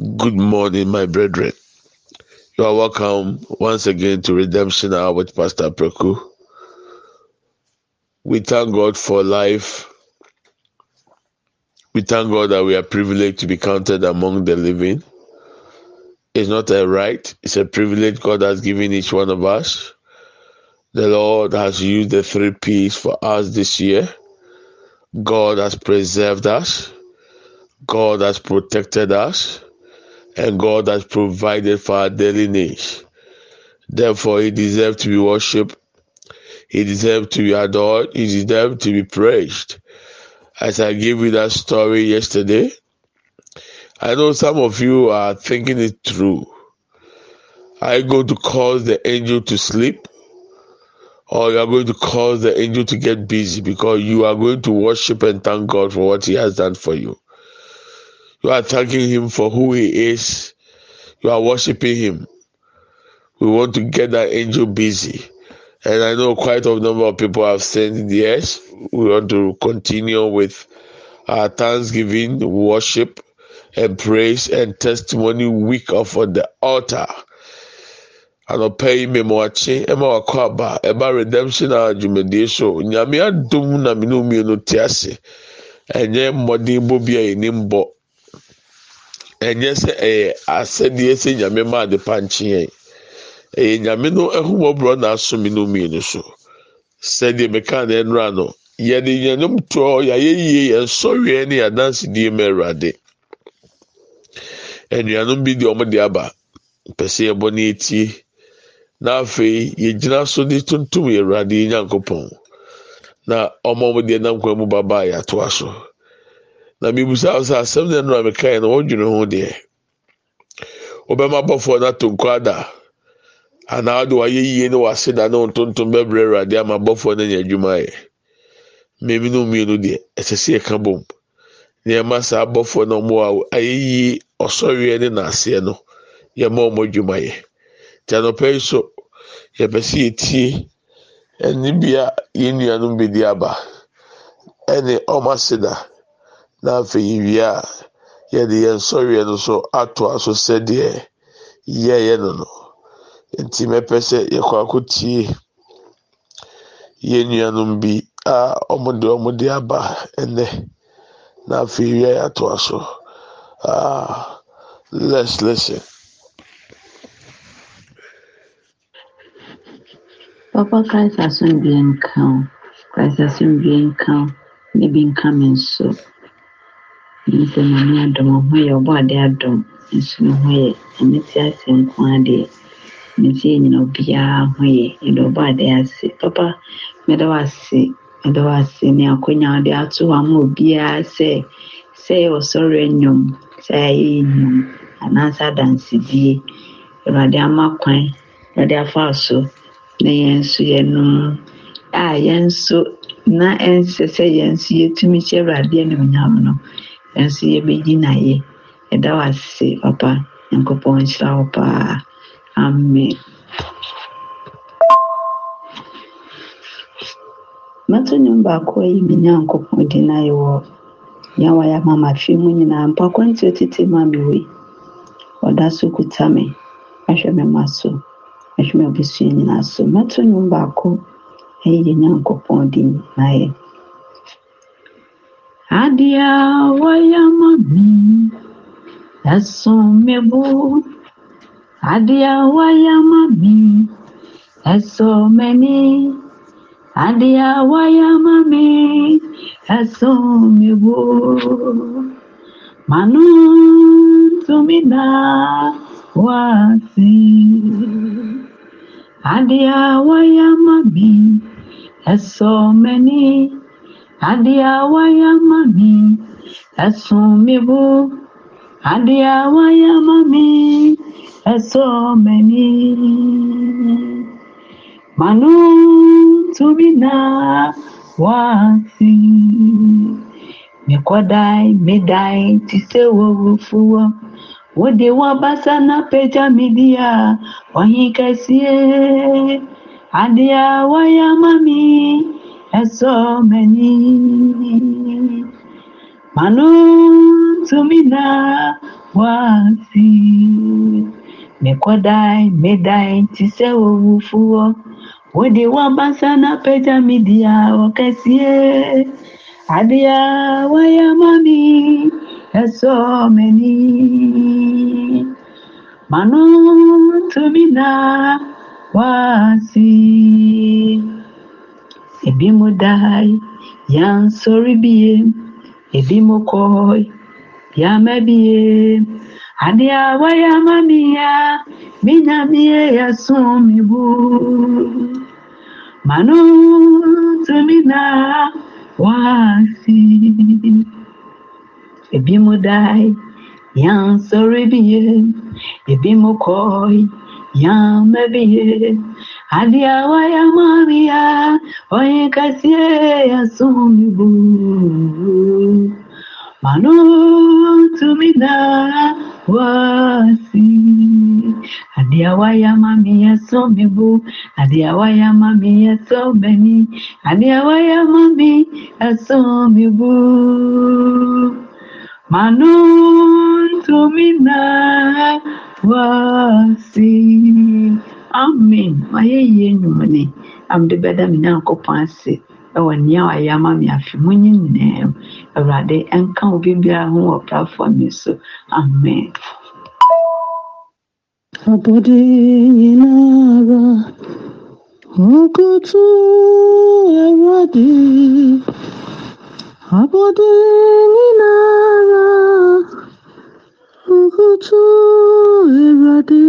Good morning, my brethren. You are welcome once again to Redemption Hour with Pastor Preku. We thank God for life. We thank God that we are privileged to be counted among the living. It's not a right, it's a privilege God has given each one of us. The Lord has used the three P's for us this year. God has preserved us, God has protected us, and God has provided for our daily needs. Therefore, He deserves to be worshipped, He deserves to be adored, He deserves to be praised. As I gave you that story yesterday, I know some of you are thinking it through. Are you going to cause the angel to sleep? Or you are going to cause the angel to get busy because you are going to worship and thank God for what He has done for you. You are thanking Him for who He is. You are worshiping Him. We want to get that angel busy. And I know quite a number of people have said yes. We want to continue with our Thanksgiving, worship, and praise and testimony week of on the altar. anɔpa yi mmemmɔakye ɛma wakɔ aba ɛba redemption a dwumadie so nyame adom na mene mmienu te ase ɛnyɛ mmɔden bɔ bi a yɛnim ɛnyɛ sɛ ɛyɛ asɛdeɛ sɛ nyame maa de pankyeɛ ɛyɛ nyame no ahumɔborɔ na aso mene mmienu so. Sɛdeɛ meka na ɛnora no yɛde yɛnom toɔ yɛayɛ yie yɛn sɔreɛ ne yɛadansedie ma awurade. Anuanom bi deɛ ɔmo aba mpɛ sɛ yɛbɔ ne etie. Na afei yɛgyina so de tuntum yɛ awurade yi nyankopɔn. Na ɔma ɔmo deɛ nam kwan mu baba a yɛatoa so. Na mibusa sɛ asɛm na ɛnora mekaeɛ no wɔdwene ho deɛ? Wobɛma abɔfoɔ no ato nkɔ ada anaa wode wayɛ yie ne wase da ne wo ntontom bɛbrɛ awurade ama abɔfoɔ no anya adwuma yɛ? Mmemme no mmienu deɛ ɛsɛ sɛ yɛka bom. Nneɛma saa abɔfoɔ no ɔmo a ayɛ yie ɔsɔreɛ ne n'aseɛ no yɛma ɔmo adwuma yɛ. Anɔpa yi so yɛpɛ sɛ yɛtie ɛne bi a yɛn nuanom bɛdi aba ɛne ɔmo aseda na afei a yɛde yɛn sɔreɛ no so atoa so sɛdeɛ yɛyɛ no no nti mɛpɛ sɛ yɛkɔ akɔtie yɛn nuanom bi a ɔmo de ɔmo de aba ɛnɛ na afei a yɛatoa so ah let's listen. Papa Christ asomdwe nka. Christ asomdwe nka wo. Ne me nso. Mehu sɛ Nyame adom wo ho yɛ ɔbɔ ade adom nso ne ho yɛ. Nyame te ase nko ara deɛ ne nti yɛnyina obiara ho yɛ. Yɛde ɔbɔ ade ase. Papa meda wo ase. Meda wo ase ne akonnwa a wode ato hɔ ama obiara sɛ sɛ ɛyɛ ɔsɔre nnwom sɛ ɛyɛ nnwom anaasɛ adansedie. Awurade ama kwan. Awurade afa so. na yɛn nso yɛnom a yɛn nso na ɛnsɛ sɛ yɛn nso yɛtumi hyɛ awurade animonyam no nso yɛbɛgyi n'ayɛ ɛda wo ase papa. Nyankopɔn nhyira wo paa. Amen. Mɛto nnwom baako ayi me nyankopɔn di n'ayɛ wɔ yɛn wayɛ ama mafe mu nyinaa. Mpo akwanti otete ma me wei. Ɔda so kuta me. Ahwɛ me ma so. Ahwɛ me abusua nyinaa so. Mɛto nnwom baako yɛn nyankopɔn di n'ayɛ adeɛ Adiawayamami, ẹ̀sùnmẹ́bù. Adiawayamami, ẹ̀sùnmẹ́ni. Adiawayamami, ẹ̀sùnmẹ́bù. Manu tumina wasi. Adiawayamami, ẹ̀sùnmẹ́ni. Wɔyɛ ama me ɛsɔ m'ani adeɛ a wɔyɛ ama me ɛsɔ me bo adeɛ a wɔyɛ ama me ɛsɔ m'ani mano tumi na wasi. Mekɔdae medae te sɛ wɔwufuɔ wode wabasa na pagya me di a ɔhe kɛseɛ so many. Manu to me na wasi. Mekwadai, medai, tise wawufuo. Wode wabasa na peja midia wakasie. Adia waya mami so many. Manu to wasi. ebimudai yansoribiye ebimukoi yamabiye ani awa yamamiya minyamiye yasumibu manu tumina wasi ebimudai ya ebimukoi yamabiye bie ebi mu kɔe yama bie adeɛ a wayɛ ama me a ɔyɛ kɛseɛ yɛsom me bu mano tumi wasi. Adeɛ a wayɛ ama me yɛsɔ me bo adeɛ a wayɛ ama me yɛsɔ m'ani adeɛ a wayɛ ama me yɛsɔ me bo mano tumi wasi amen. Wayɛ yie nnwumane amde bɛda me nyankopɔn ase. Ɛwɔ nea wayɛ ama me afe. Mu nyinaa mu. Awurade ɛnka wo biribiara ho wɔ platform yi so. Amen. Abode nyinara okoto Awurade Abode nyinara okoto Awurade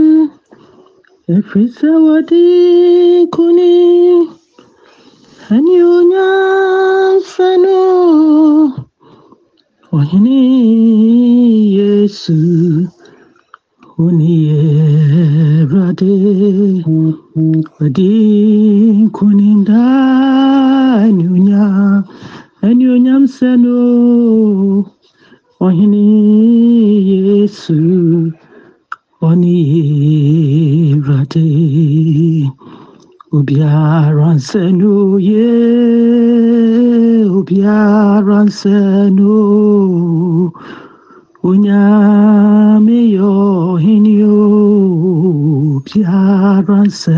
Efiri sɛ wɔde kuni ɛne onyansa no Ɔhene Yesu Uni Awurade wɔde nkoninda ɛne onya ɛne onyam sɛ no Ɔhene Yesu Ɔne obiara nsɛ no ye obiara nsɛ no onyame yɛ ɔhene o obiara nsɛ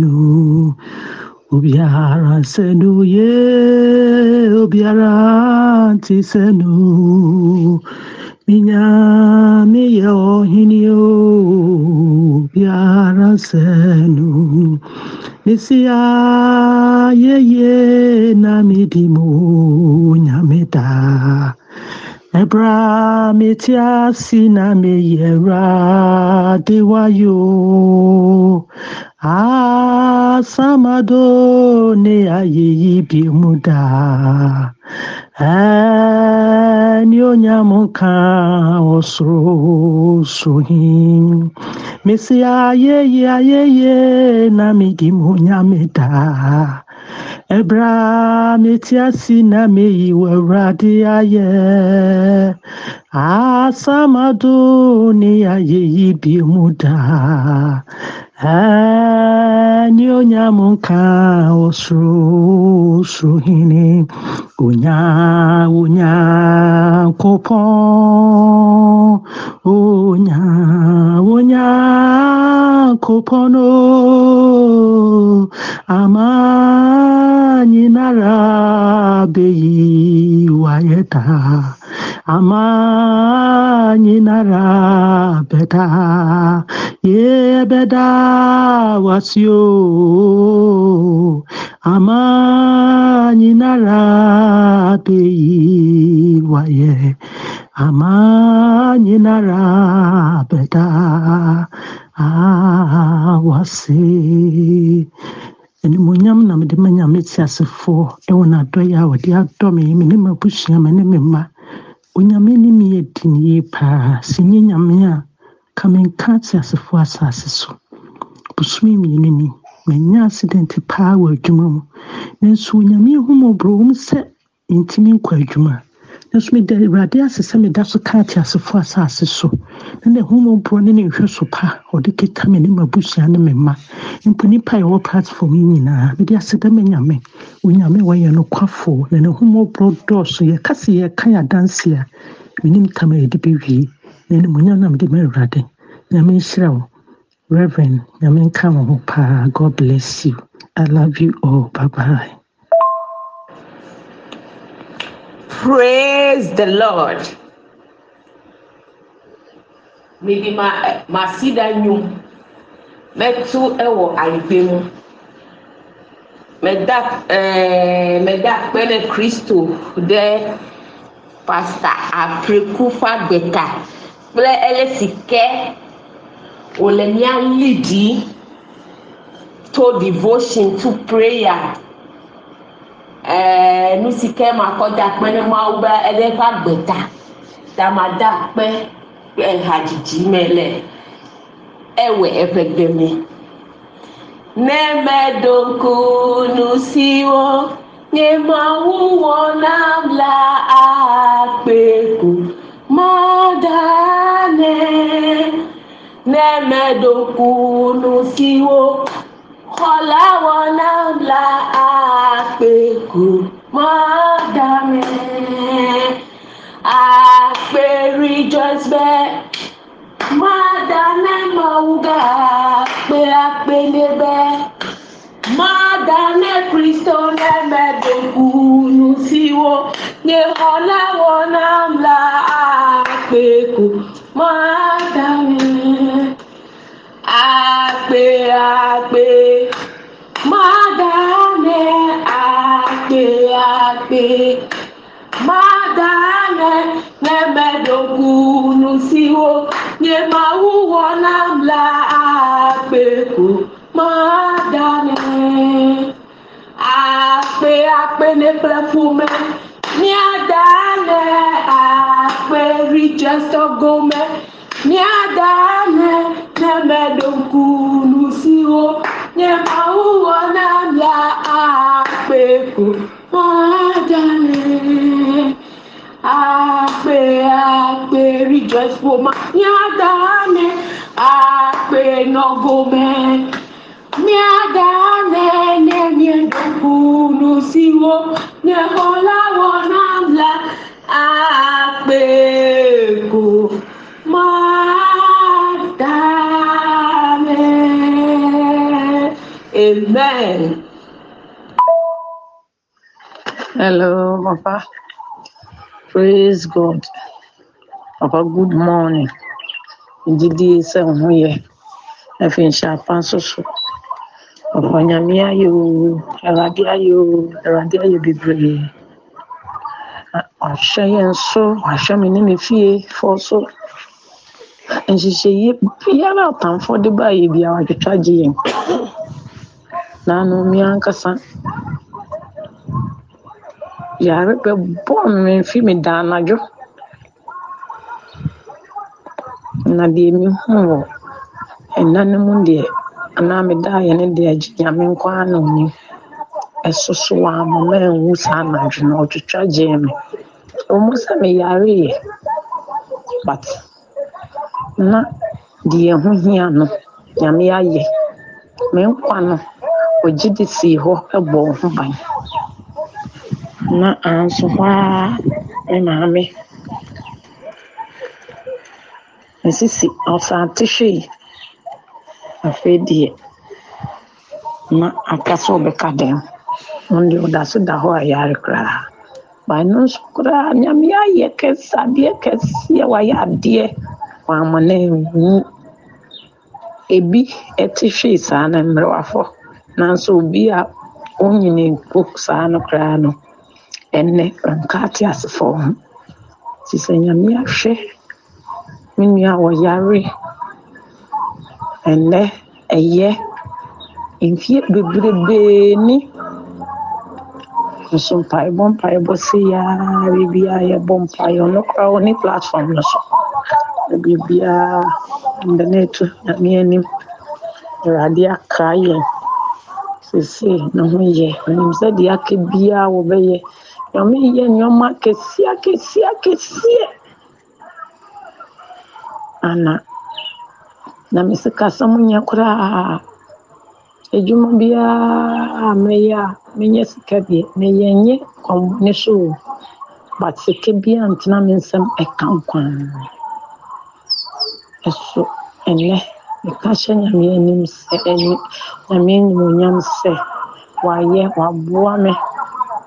no obiara nsɛ no ye no menyame yɛ ɔhene o obiara nsɛ no mesia na nyame daa Ebra metiasi na meyera dewayo asamado ne ayeyi bimuda ẹni onyamuka ọsoro sohin mesi ayeye ayeye na midi mo nyameda Ebra metiasi na meyi wawurade ayɛ asamado ne ayeyi bi mu daa ɛne onyam nka soro hene onya onya nkopɔn onya onya nkopɔn no ama nyinara beyi wayɛ daa bɛda wasio ama nyinara beyi wayɛ ama nyinara bɛda awase. Animonyam na mede ma nyame te asefoɔ ɛwɔ n'adɔyɛ a wɔde adɔ me me ne m'abusua me ne me mma onyame me yɛ din yie paa. Sɛ nyɛ nyame a ka menka te asefoɔ asase so. Bosome mmienu ni manya accident paa wɔ adwuma mu. Nanso onyame ahumɔborɔ wom sɛ ntimi nkɔ adwuma nanso meda awurade ase sɛ meda so ka te asefoɔ asase so. Na ne ahumɔborɔ ne ne nhwɛ so pa ɔde keta me ne m'abusua ne me mma. Mpo nipa a ɛwɔ platform yi nyinaa mede ase dɛ manyame onyame wɔyɛ no kwafoɔ na n'ahumɔborɔ dɔɔso yɛka se yɛka yɛ adanse a menim tam a yɛde bɛwie na animonyam na mede ma awurade. Nyame nhyira wo. Reverend nyame nka wo ho paa. God bless you. I love you all. Bye bye Praise the Lord. Mede ma masida nnwom mɛto wɔ ayigbe mu. Mɛda ɛɛ mɛda kpɛne Kristo ɖe Pastor Apreku Fagbeta kple ele si ke wòle mía lidi to devotion to prayer. Ɛɛ nu si ke makɔ da kpe ne Mawu be ele ƒe agbeta ta ma da kpe kple hadzidzi me le ewɔ eƒe gbe me. Ne meɖo ŋku nu siwo nye Mawu wɔ nam la akpe ko mɔɖane. Ne meɖo ŋku nu siwo ọkọ̀ láwọn náà la àpèkù mọ́ dàmí. àpè rejoice bẹ́ẹ̀ máa dá mẹ́mọ̀ wúgà pé àpè níbẹ̀. Madame Kristo n'emedokunu siwo nye xɔlawo nam la akpeku Madame àgbẹ̀ àgbẹ̀ máa dálẹ̀ àgbẹ̀ àgbẹ̀ máa dálẹ̀ lẹ́mẹ̀dógún síwó yẹ máa wúwo náà la àgbẹ̀ kù. Máa dálẹ̀ àgbẹ̀ àgbẹ̀ nípẹ́ fún mi ní àdálẹ̀ àgbẹ̀ rí jẹ́sọ́gọ́mẹ́ ní àdálẹ̀ ne medonkunu siwo nye mawu wɔ na mia akpe ko madzale akpe akpe rejoice for ma miadane akpe nɔgome miadane ne miedonkunu siwo nye xɔla. Amen. Hello, Papa. Praise God. Papa, good morning. Jíjí ẹsẹ̀ ọ̀hún yẹ. Ẹ fi ń ṣe apá soso. Ọ̀pọ̀ nyàmí ayò, ẹ̀rọ̀dé ayò, ẹ̀rọ̀dé ayò bebree. Wàhyɛ yɛn so, wàhyɛ mi ne mi fie fɔ so. Nhyehyɛ yie biara ɔtamfo de ba yɛ biara, wàtwitwa gye yɛn. Na ano me ankasa yare bɛbɔɔ me mfi me da anadwo na deɛ mehu wɔ ɛna no mu deɛ anaa medaeɛ no deɛ agye nyame ara na onim ɛsoso wɔ ama manwu saa anadwo no ɔtwitwa gyee me. Ɔmu sɛ meyareeɛ but na deɛ ɛho hia no nyame ayɛ. Me nkwa no ɔgye de sii hɔ ɛbɔ ho ban. Na anso hɔ ara me maame nsisi ɔsaate hwee. Afei deɛ na aka sɛ ɔbɛka dɛm ɔno deɛ ɔda so da hɔ a yare koraa. Ba ɛno nso koraa nyame ayɛ kɛse adeɛ kɛseɛ wayɛ adeɛ. Wama no anwu ebi ɛte hwee saa no mmerɛwafo nanso obi a ɔnyini mpo saa no koraa no ɛnnɛ ɔnka ate asefoɔ ho nti sɛ nyame ahwɛ me nua a wɔyare ɛnnɛ ɛyɛ mfeɛ bebrebee ni nso mpaebɔ mpaebɔ sɛ yaa biribiara yɛbɔ mpaeɛ. Ɔno koraa ɔne platform no so. Na biribiara mede no atu nyame anim. Awurade aka yɛn sesei ne ho yɛ. Ɔnim sɛ deɛ aka biara wɔbɛyɛ. Nyame yɛ nneɔma akɛseɛ akɛseɛ akɛseɛ ana na me sikasɛm nyɛ koraa. Adwuma biara a mɛyɛ a menyɛ sika deɛ. Meyɛ nyɛ kɔmmɔne so. O but sika ntena me nsɛm ɛka nkwan. Ɛso ɛnɛ meka hyɛ nyame anim sɛ ani nyame animonyam sɛ wayɛ waboa me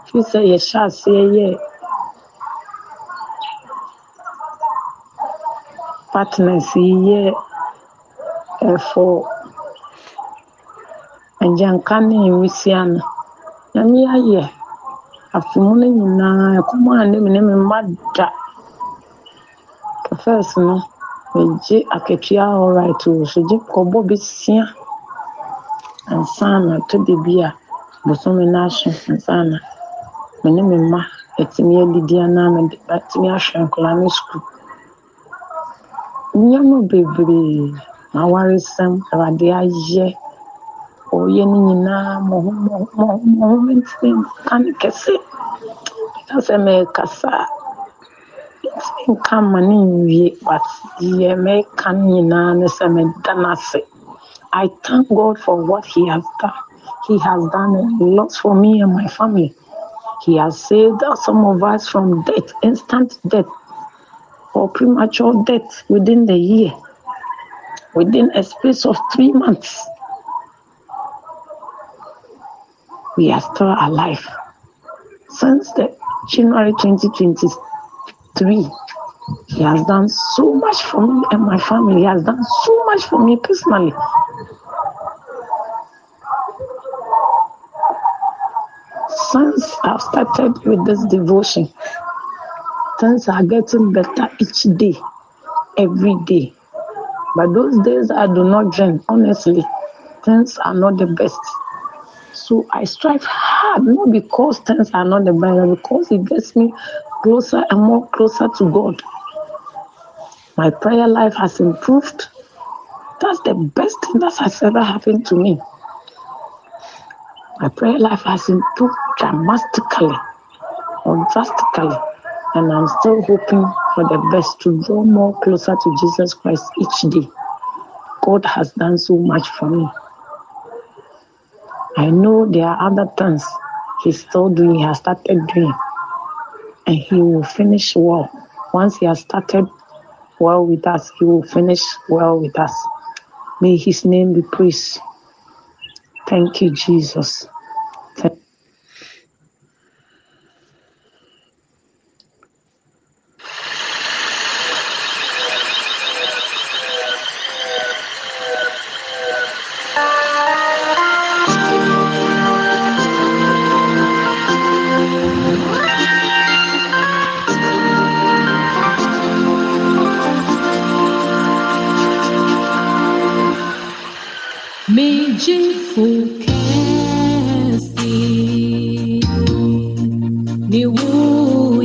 fi sɛ yɛhyɛ aseɛ yɛ partners yi yɛ ɛfo agyanka ne nwisia no nyame ayɛ afemu no nyinaa ɛkɔm a ne me ne me mma da kɛfɛs no megye akatua alright o so gye kɔbɔ besia ansa na to de bi a bosome no ahye ansa na me ne me mma atumi adidi anaa mede atumi ahwɛ nkɔla no sukuu nneɛma bebree na awaresɛm awurade ayɛ ɔyɛ no nyinaa mmɔho mmɔho mmɔho mmɔho mentumi nka ne kɛse ɛka sɛ mɛkasa mentumi nka ne nwie but mɛka no nyinaa ne sɛ meda no ase I thank God for what He has done. He has done a lot for me and my family. He has saved some of us from death, instant death, or premature death within the year, within a space of three months. We are still alive. Since the January 2023, he has done so much for me and my family. He has done so much for me personally. Since I've started with this devotion, things are getting better each day, every day. But those days I do not drink, honestly, things are not the best. So I strive hard, not because things are not the best, but because it gets me closer and more closer to God. My prayer life has improved. That's the best thing that has ever happened to me. My prayer life has improved dramatically or drastically, and I'm still hoping for the best to draw more closer to Jesus Christ each day. God has done so much for me. I know there are other things He's still doing, He has started doing, and He will finish well. Once He has started well with us, He will finish well with us. May His name be praised. Thank you, Jesus. Mijifukesi ni wu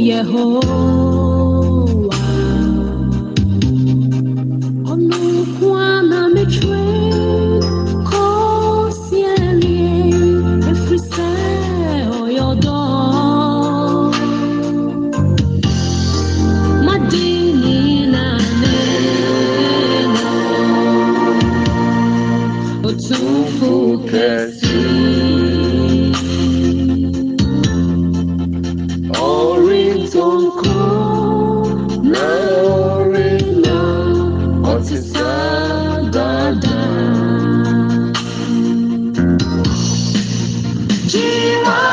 希望。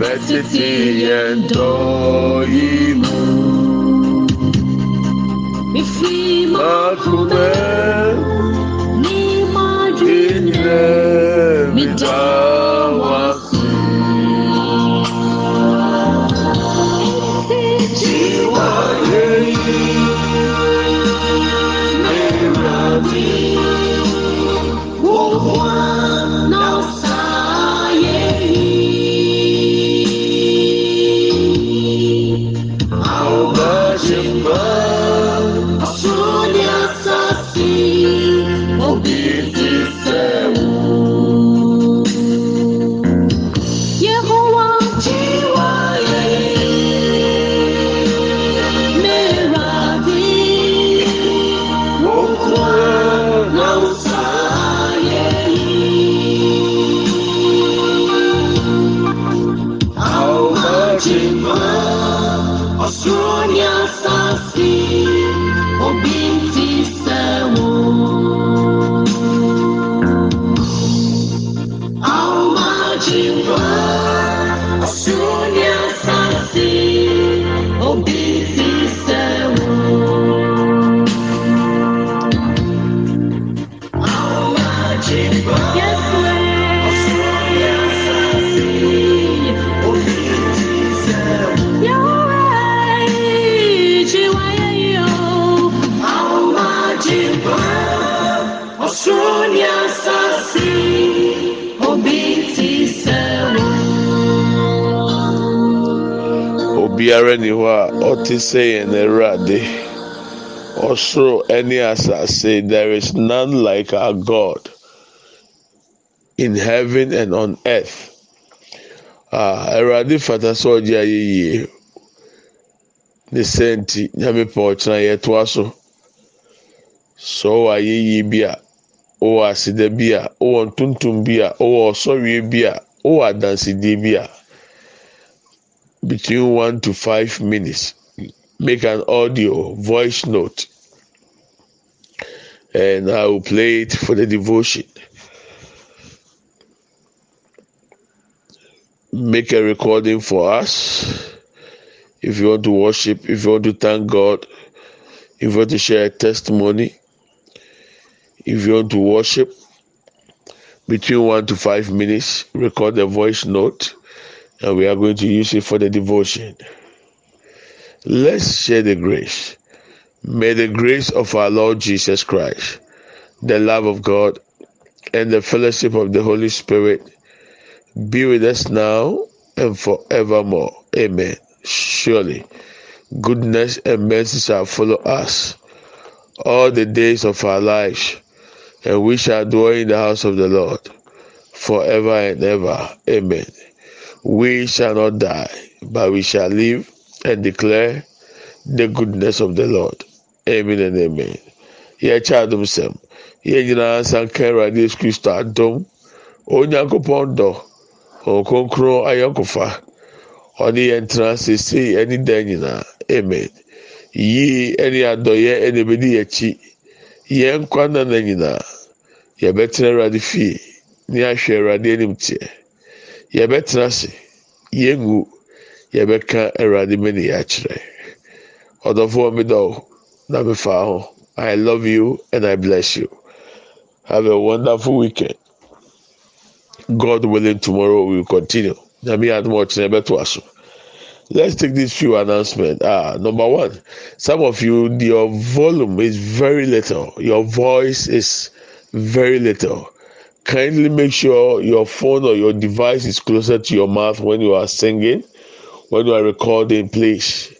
Bɛtete yɛn dɔ yi mu makumɛ Ni majine inyɛ midawa obiara ni hɔ a ɔte sɛ yɛn awurade. Ɔsoro ɛne asase there is none like our god in heaven and on earth. Ah awurade fata sɛ ɔgye ayɛ yie. Ne sɛ nti nyame pɛ ɔkyena yɛtoa so. Sɛ ɔwɔ ayɛ yie bi a ɔwɔ aseda bi a ɔwɔ ntontom bi a ɔwɔ ɔsɔwie bi a ɔwɔ adansidie bi a between one to five minutes make an audio voice note and I will play it for the devotion. Make a recording for us. If you want to worship, if you want to thank God, if you want to share a testimony, if you want to worship, between one to five minutes, record a voice note, and we are going to use it for the devotion. Let's share the grace. May the grace of our Lord Jesus Christ, the love of God, and the fellowship of the Holy Spirit be with us now and forevermore. Amen. Surely, goodness and mercy shall follow us all the days of our lives, and we shall dwell in the house of the Lord forever and ever. Amen. We shall not die, but we shall live and declare the goodness of the Lord. Amen and amen. Yɛkyɛ adom sɛm. Yɛn nyinaa sanka Awurade Yesu Kristo adom. Onyankopɔn dɔ. Ɔnkonkron ayɔnkofa. Ɔne yɛn tena sesei ɛne dan nyinaa. Amen. Yie ɛne adɔyɛ ɛna ebedi yɛn akyi. Yɛn nkwa nana nyinaa. Yɛbɛtena Awurade fie. Ne ahwɛ Awurade anim teɛ. Yɛbɛtena ase. Yɛngu. Yɛbɛka Awurade mani yɛ akyerɛ. Ɔdɔfoɔ mi dɔ na mi fa ho. I love you and I bless you. Have a wonderful weekend. God willing, tomorrow we will continue. Nyame adum ɔkyerɛ bɛto aso. Let's take these few announcements. Ah, number one, some of you, your volume is very little. Your voice is very little. Kindly make sure your phone or your device is closer to your mouth when you are singing, when you are recording, please.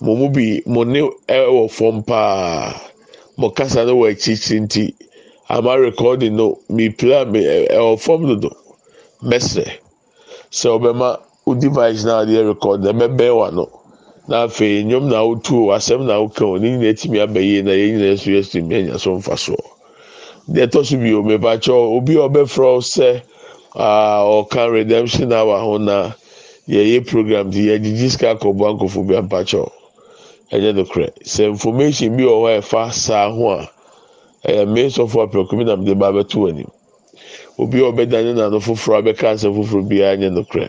Mo mu bi mo ne ɛwɔ fam paa. Mo kasa no wɔ akyirikyiri nti ama recording no mi play mi ɛwɔ fam dodo. Mɛsrɛ sɛ ɔbɛma o device na adeɛ record na ɛbɛbɛn wa no na afei nnwom na awotu o asɛm na awoka o ne nyinaa etimi aba yie na yɛn nyinaa nso yɛtumi anya so mfa soɔ deɛ ɛtɔ so bi o mepakyɛ obi a ɔbɛfrɛ sɛ ɔka redemption hour ho na yɛyɛ program ti yɛgyegye sika akɔbɔ nkɔfo bi ampakyɛ ɛnyɛ no korɛ sɛ information bi wɔ hɔ a ɛfa saa ho a ɛyɛ mmea sɔfo apɛko bi na mede ba abɛto wɔ anim obi a ɔbɛdane n'ano foforɔ abɛka asɛm foforɔ biara nyɛ no korɛ.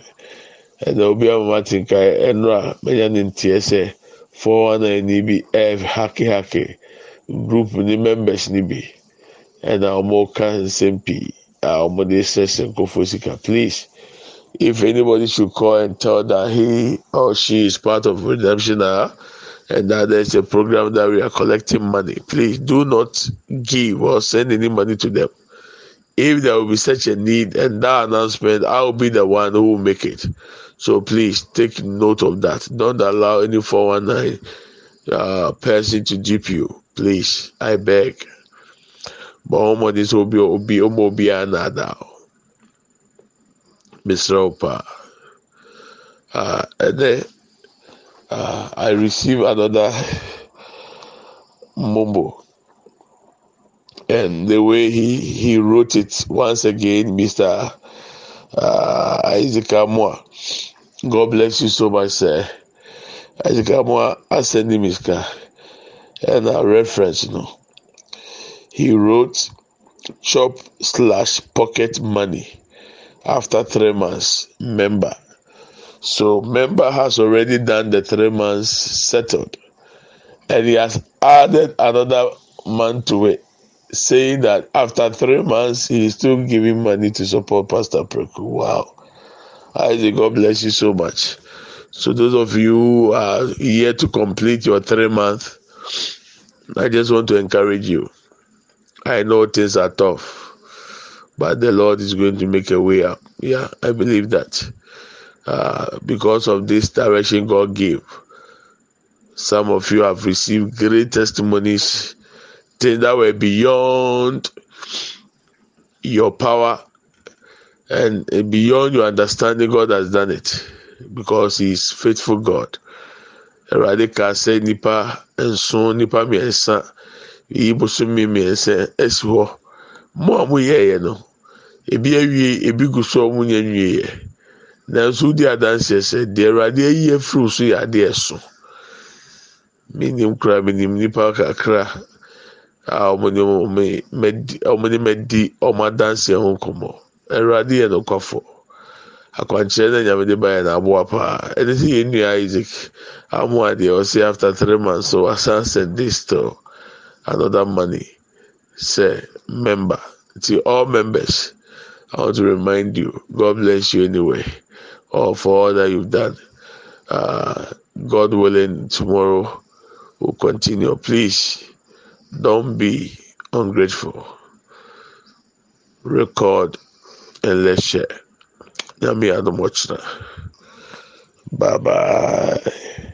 ɛna obi ama te nka ɛnora mɛnya ne nteɛ sɛ four one nine ni bi ɛɛ hakehake group ni members ni bi ɛna ka nsɛm pii a wɔn de sɛsɛ nkɔfo sika please if anybody should call and tell that he or she is part of redemption hour and that there is a program that we are collecting money please do not give or send any money to them if there will be such a need and that announcement i will be the one who will make it. So please take note of that. Don't allow any 419 uh, person to dupe you. Please, I beg. Ọmọ this will be obi ọmọ obi anada. Mr. Opa. Uh, and then uh, I receive another mumbo. And the way he, he wrote it once again, Mr. Uh, Isaac Amwa. God bless you so much, sir. Isaac Amwa, I send him his car. And a reference, you know. He wrote chop slash pocket money after three months. Member. So member has already done the three months settled. And he has added another month to it, saying that after three months he is still giving money to support Pastor Preku. Wow. Isaac, God bless you so much. So those of you who are here to complete your three months, I just want to encourage you. I know things are tough, but the Lord is going to make a way out. Yeah, I believe that. Uh, because of this direction God gave, some of you have received great testimonies, things that were beyond your power and beyond your understanding, God has done it because He is faithful God. Ka sɛ nipa nson nipa mmiɛnsa yi bosomi mmiɛnsa esi hɔ mo a mo yɛɛyɛ no ebi awie ebi gu so a ɔmo nyɛ nwieɛ nanso di adanseɛ sɛ deɛ awurade ayi afiri so yɛ adeɛ so. Minim kura minim nipa kakra a ɔmo ne ɔmo mɛdi ɔmo ne mɛdi ɔmo adanseɛ ho nkɔmɔ awurade yɛ nokwafo. Akwankyerɛ na nyame de bayɛ na aboa paa. Ɛne sɛ yɛn nua isaac. Amo adeɛ ɔsɛ after three months so asan send this to another money say member to all members i want to remind you god bless you anyway or for all that you've done uh, god willing tomorrow will continue please don't be ungrateful record and let's share. Nyame adom ɔkyena. Bye bye.